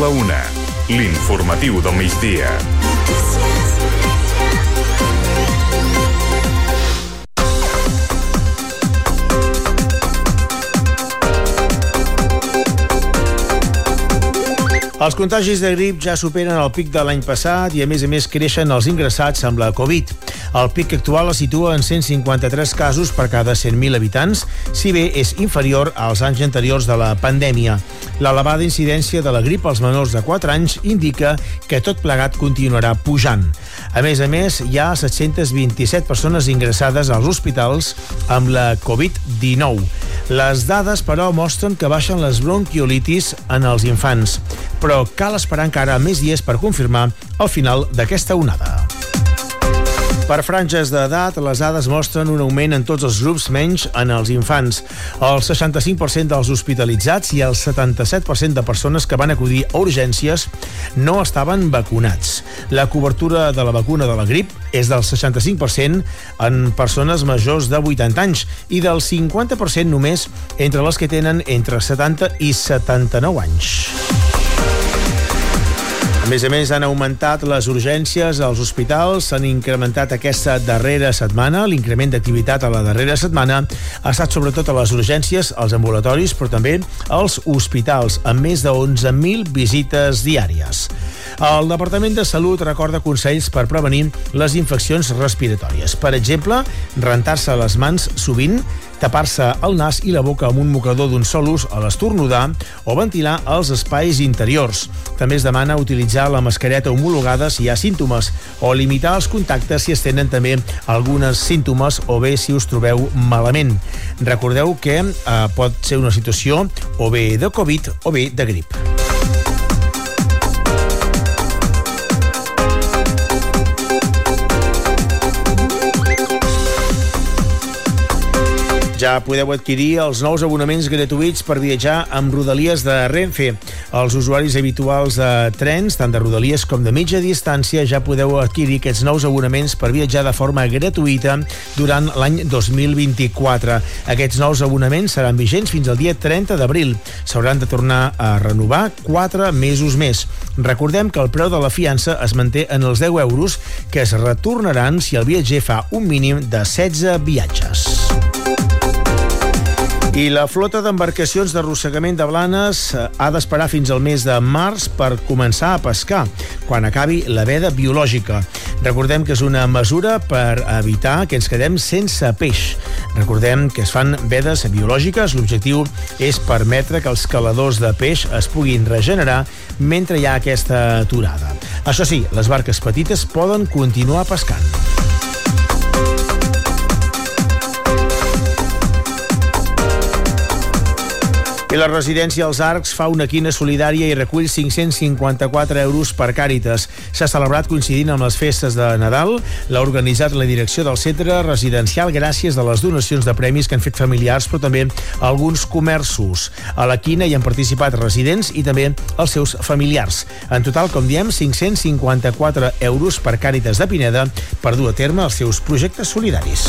La una. L'informatiu del migdia. Els contagis de grip ja superen el pic de l'any passat i, a més a més, creixen els ingressats amb la Covid. El pic actual es situa en 153 casos per cada 100.000 habitants, si bé és inferior als anys anteriors de la pandèmia. L'elevada incidència de la grip als menors de 4 anys indica que tot plegat continuarà pujant. A més a més, hi ha 727 persones ingressades als hospitals amb la Covid-19. Les dades, però, mostren que baixen les bronquiolitis en els infants, però cal esperar encara més dies per confirmar el final d'aquesta onada. Per franges d'edat, les dades mostren un augment en tots els grups, menys en els infants. El 65% dels hospitalitzats i el 77% de persones que van acudir a urgències no estaven vacunats. La cobertura de la vacuna de la grip és del 65% en persones majors de 80 anys i del 50% només entre les que tenen entre 70 i 79 anys. Més a més, han augmentat les urgències als hospitals, s'han incrementat aquesta darrera setmana. L'increment d'activitat a la darrera setmana ha estat sobretot a les urgències, als ambulatoris, però també als hospitals, amb més de 11.000 visites diàries. El Departament de Salut recorda consells per prevenir les infeccions respiratòries. Per exemple, rentar-se les mans sovint, tapar-se el nas i la boca amb un mocador d'un sol ús a l'estornudar o ventilar els espais interiors. També es demana utilitzar la mascareta homologada si hi ha símptomes o limitar els contactes si es tenen també algunes símptomes o bé si us trobeu malament. Recordeu que eh, pot ser una situació o bé de Covid o bé de grip. Ja podeu adquirir els nous abonaments gratuïts per viatjar amb Rodalies de Renfe. Els usuaris habituals de trens, tant de Rodalies com de mitja distància, ja podeu adquirir aquests nous abonaments per viatjar de forma gratuïta durant l'any 2024. Aquests nous abonaments seran vigents fins al dia 30 d'abril. S'hauran de tornar a renovar 4 mesos més. Recordem que el preu de la fiança es manté en els 10 euros que es retornaran si el viatger fa un mínim de 16 viatges. I la flota d'embarcacions d'arrossegament de blanes eh, ha d'esperar fins al mes de març per començar a pescar, quan acabi la veda biològica. Recordem que és una mesura per evitar que ens quedem sense peix. Recordem que es fan vedes biològiques. L'objectiu és permetre que els caladors de peix es puguin regenerar mentre hi ha aquesta aturada. Això sí, les barques petites poden continuar pescant. I la residència als Arcs fa una quina solidària i recull 554 euros per Càritas. S'ha celebrat coincidint amb les festes de Nadal. L'ha organitzat la direcció del centre residencial gràcies a les donacions de premis que han fet familiars, però també alguns comerços. A la quina hi han participat residents i també els seus familiars. En total, com diem, 554 euros per Càritas de Pineda per dur a terme els seus projectes solidaris.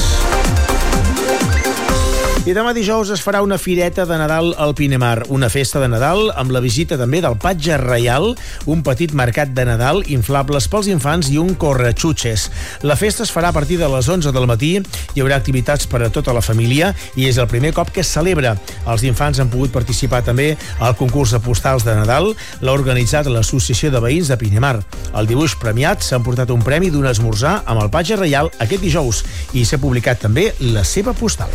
I demà dijous es farà una fireta de Nadal al Pinemar, una festa de Nadal amb la visita també del Patge Reial, un petit mercat de Nadal, inflables pels infants i un correxutxes. La festa es farà a partir de les 11 del matí, hi haurà activitats per a tota la família i és el primer cop que es celebra. Els infants han pogut participar també al concurs de postals de Nadal, l'ha organitzat l'Associació de Veïns de Pinemar. El dibuix premiat s'ha portat un premi d'un esmorzar amb el Patge Reial aquest dijous i s'ha publicat també la seva postal.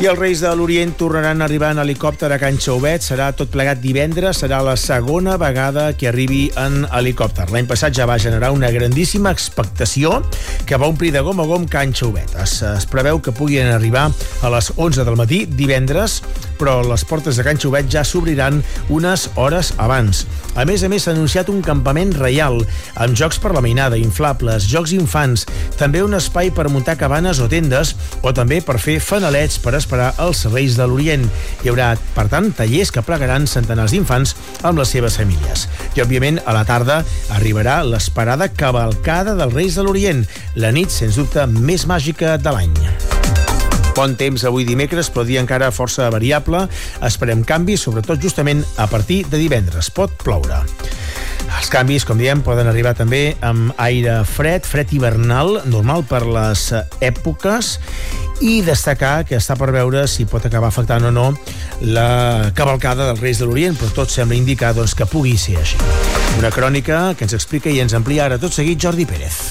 I els Reis de l'Orient tornaran a arribar en helicòpter a Can Xauvet. Serà tot plegat divendres. Serà la segona vegada que arribi en helicòpter. L'any passat ja va generar una grandíssima expectació que va omplir de gom a gom Can Xauvet. Es, es preveu que puguin arribar a les 11 del matí divendres, però les portes de Can Xauvet ja s'obriran unes hores abans. A més a més, s'ha anunciat un campament reial, amb jocs per la mainada, inflables, jocs infants, també un espai per muntar cabanes o tendes, o també per fer fanalets per esperar els Reis de l'Orient. Hi haurà, per tant, tallers que plegaran centenars d'infants amb les seves famílies. I, òbviament, a la tarda arribarà l'esperada cavalcada dels Reis de l'Orient, la nit, sens dubte, més màgica de l'any. Bon temps avui dimecres, però dia encara força variable. Esperem canvis, sobretot justament a partir de divendres. Pot ploure. Els canvis, com diem, poden arribar també amb aire fred, fred hivernal, normal per les èpoques, i destacar que està per veure si pot acabar afectant o no la cavalcada dels Reis de l'Orient, però tot sembla indicar doncs, que pugui ser així. Una crònica que ens explica i ens amplia ara tot seguit Jordi Pérez.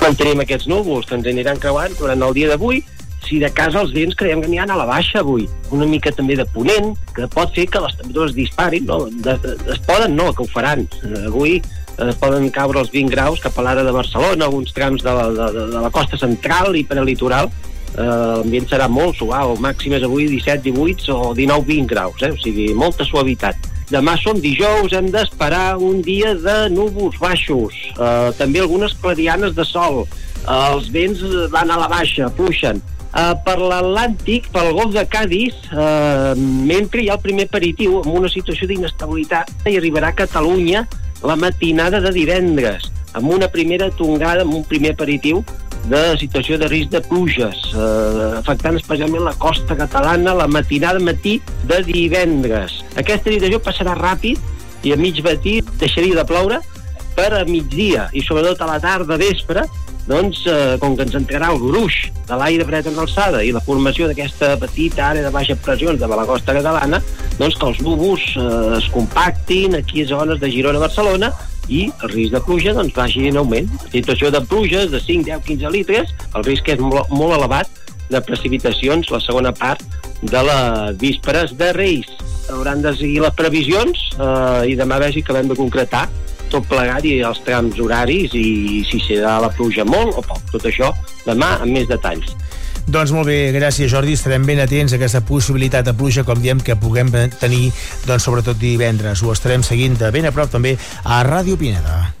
Mantenim aquests núvols que ens aniran creuant durant el dia d'avui si de casa els vents creiem que aniran a la baixa avui, una mica també de ponent, que pot fer que les temperatures disparin, no? De, de, es poden, no, que ho faran. Uh, avui eh, poden caure els 20 graus cap a l'ara de Barcelona, alguns trams de la, de, de la costa central i prelitoral, eh, l'ambient serà molt suau, màxim és avui 17, 18 o 19, 20 graus, eh? o sigui, molta suavitat. Demà som dijous, hem d'esperar un dia de núvols baixos, eh, també algunes clarianes de sol, eh, els vents van a la baixa, fluixen, Uh, per l'Atlàntic, pel golf de Cádiz, uh, mentre hi ha el primer aperitiu amb una situació d'inestabilitat i arribarà a Catalunya la matinada de divendres, amb una primera tongada, amb un primer aperitiu de situació de risc de pluges, eh, afectant especialment la costa catalana la matinada matí de divendres. Aquesta situació passarà ràpid i a mig matí deixaria de ploure per a migdia i sobretot a la tarda vespre doncs, eh, com que ens entrarà el gruix de l'aire fred en alçada i la formació d'aquesta petita àrea de baixa pressió de la costa catalana, doncs que els núvols eh, es compactin aquí a zones de Girona, Barcelona, i el risc de pluja doncs, vagi en augment. La situació de pluges de 5, 10, 15 litres, el risc és molt, molt elevat de precipitacions la segona part de les vísperes de Reis. Hauran de seguir les previsions eh, i demà vegi que hem de concretar tot plegat i els trams horaris i si serà la pluja molt o poc. Tot això demà amb més detalls. Doncs molt bé, gràcies Jordi, estarem ben atents a aquesta possibilitat de pluja, com diem, que puguem tenir, doncs, sobretot divendres. Ho estarem seguint de ben a prop també a Ràdio Pineda.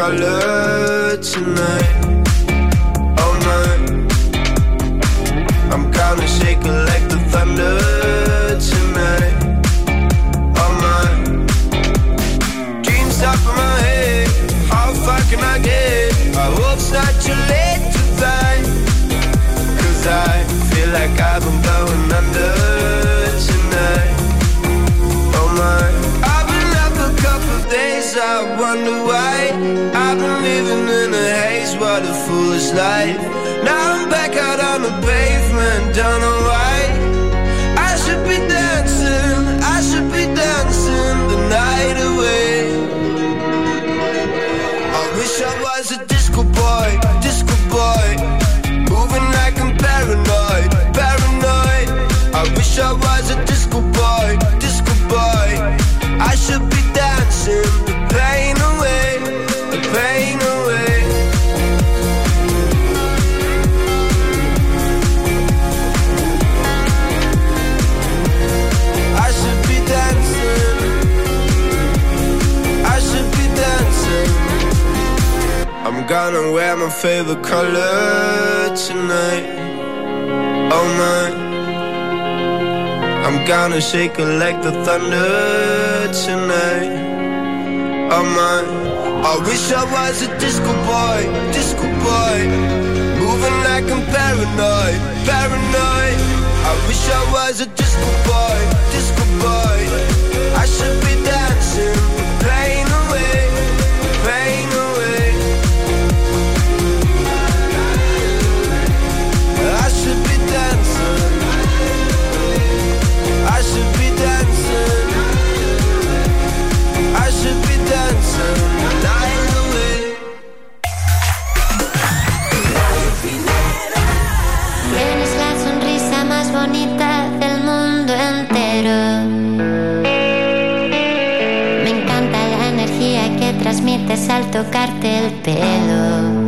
Color I wonder why. I've been living in a haze, what a foolish life. Now I'm back out on the pavement, don't know why. Gonna wear my favorite color tonight. All night. I'm gonna shake it like the thunder tonight. Oh my, I wish I was a disco boy, disco boy. Moving like I'm paranoid, paranoid. I wish I was a disco boy, disco boy. I should be dancing, bonita del mundo entero. Me encanta la energía que transmites al tocarte el pelo.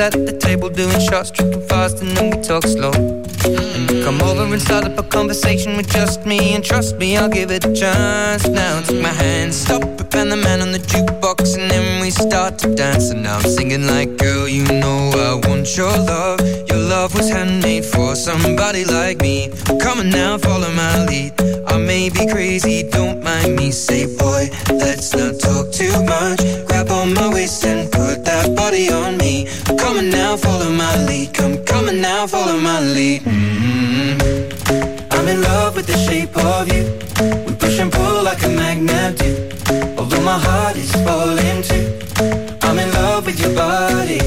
At the table doing shots, tripping fast, and then we talk slow. And you come over and start up a conversation with just me, and trust me, I'll give it a chance. Now take my hand, stop it, and the man on the jukebox, and then we start to dance. And now I'm singing like, girl, you know I want your love. Your love was handmade for somebody like me. Come on now, follow my lead. I may be crazy, don't mind me. Say, boy, let's not talk too much. Grab on my waist and put that body on me now, follow my lead. Come now, follow my lead. Mm -hmm. I'm in love with the shape of you. We push and pull like a magnet do. Although my heart is falling too. I'm in love with your body.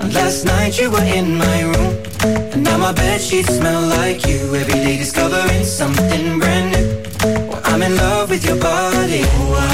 And last night you were in my room. Now my bed sheets smell like you. Every day discovering something brand new. I'm in love with your body. Oh,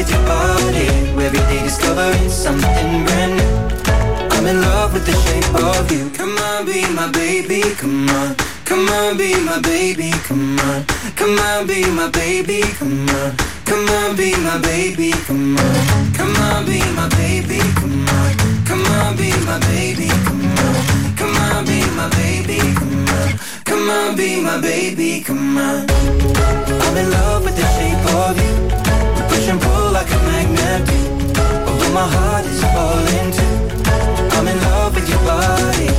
with your body. Every day discovering something brand new. I'm in love with the shape of you. Come on, be my baby, come on. Come on, be my baby, come on. Come on, be my baby, come on. Come on, be my baby, come on. Come on, be my baby, come on. Come on, be my baby, come on. Come on, be my baby, come on. Come on, be my baby, come on. I'm in love with the shape of you and pull like a magnet. Do Although my heart is falling too I'm in love with your body.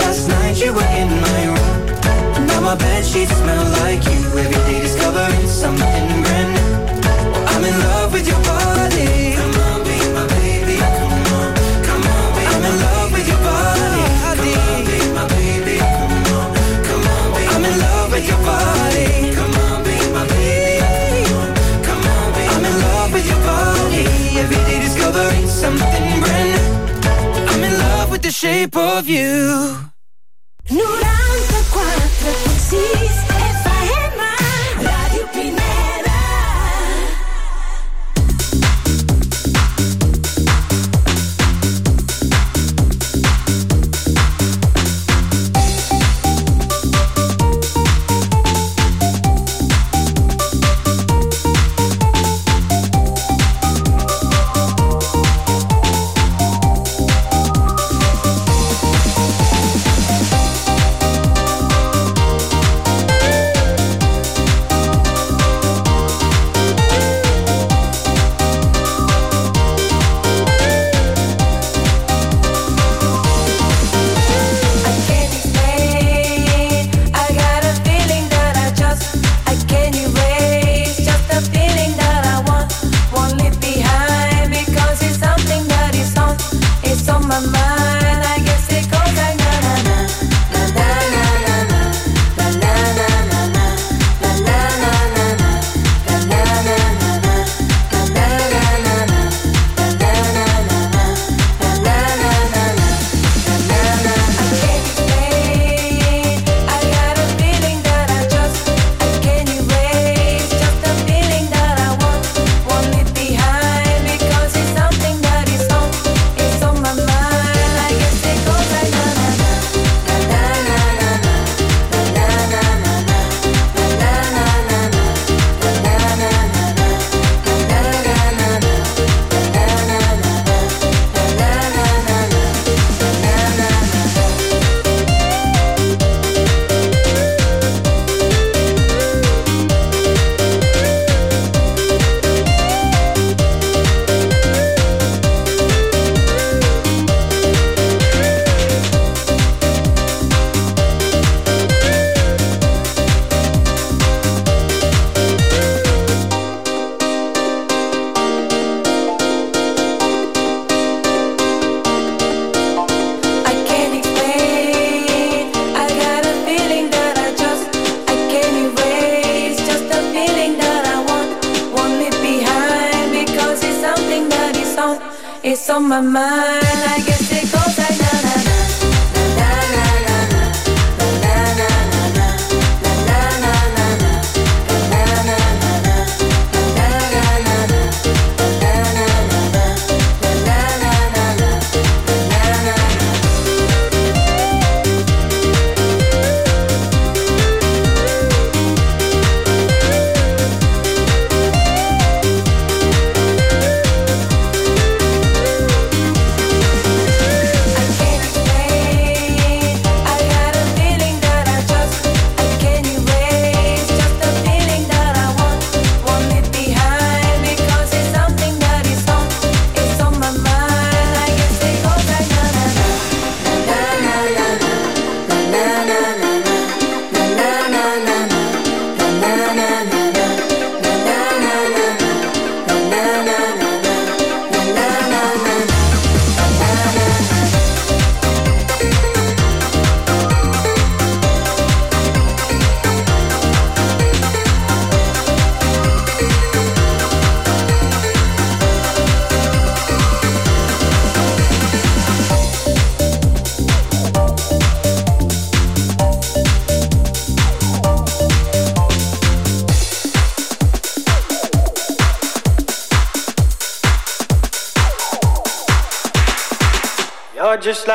Last night you were in my room. Now my bed sheets smell like you. Every day discovering something brand new. I'm in love with your body. of you.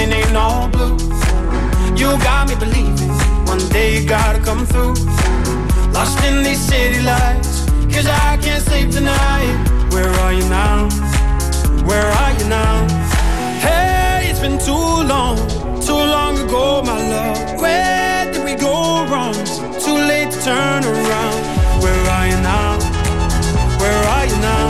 Feeling ain't all blue. You got me believing one day you gotta come through. Lost in these city lights, cause I can't sleep tonight. Where are you now? Where are you now? Hey, it's been too long, too long ago, my love. Where did we go wrong? Too late to turn around. Where are you now? Where are you now?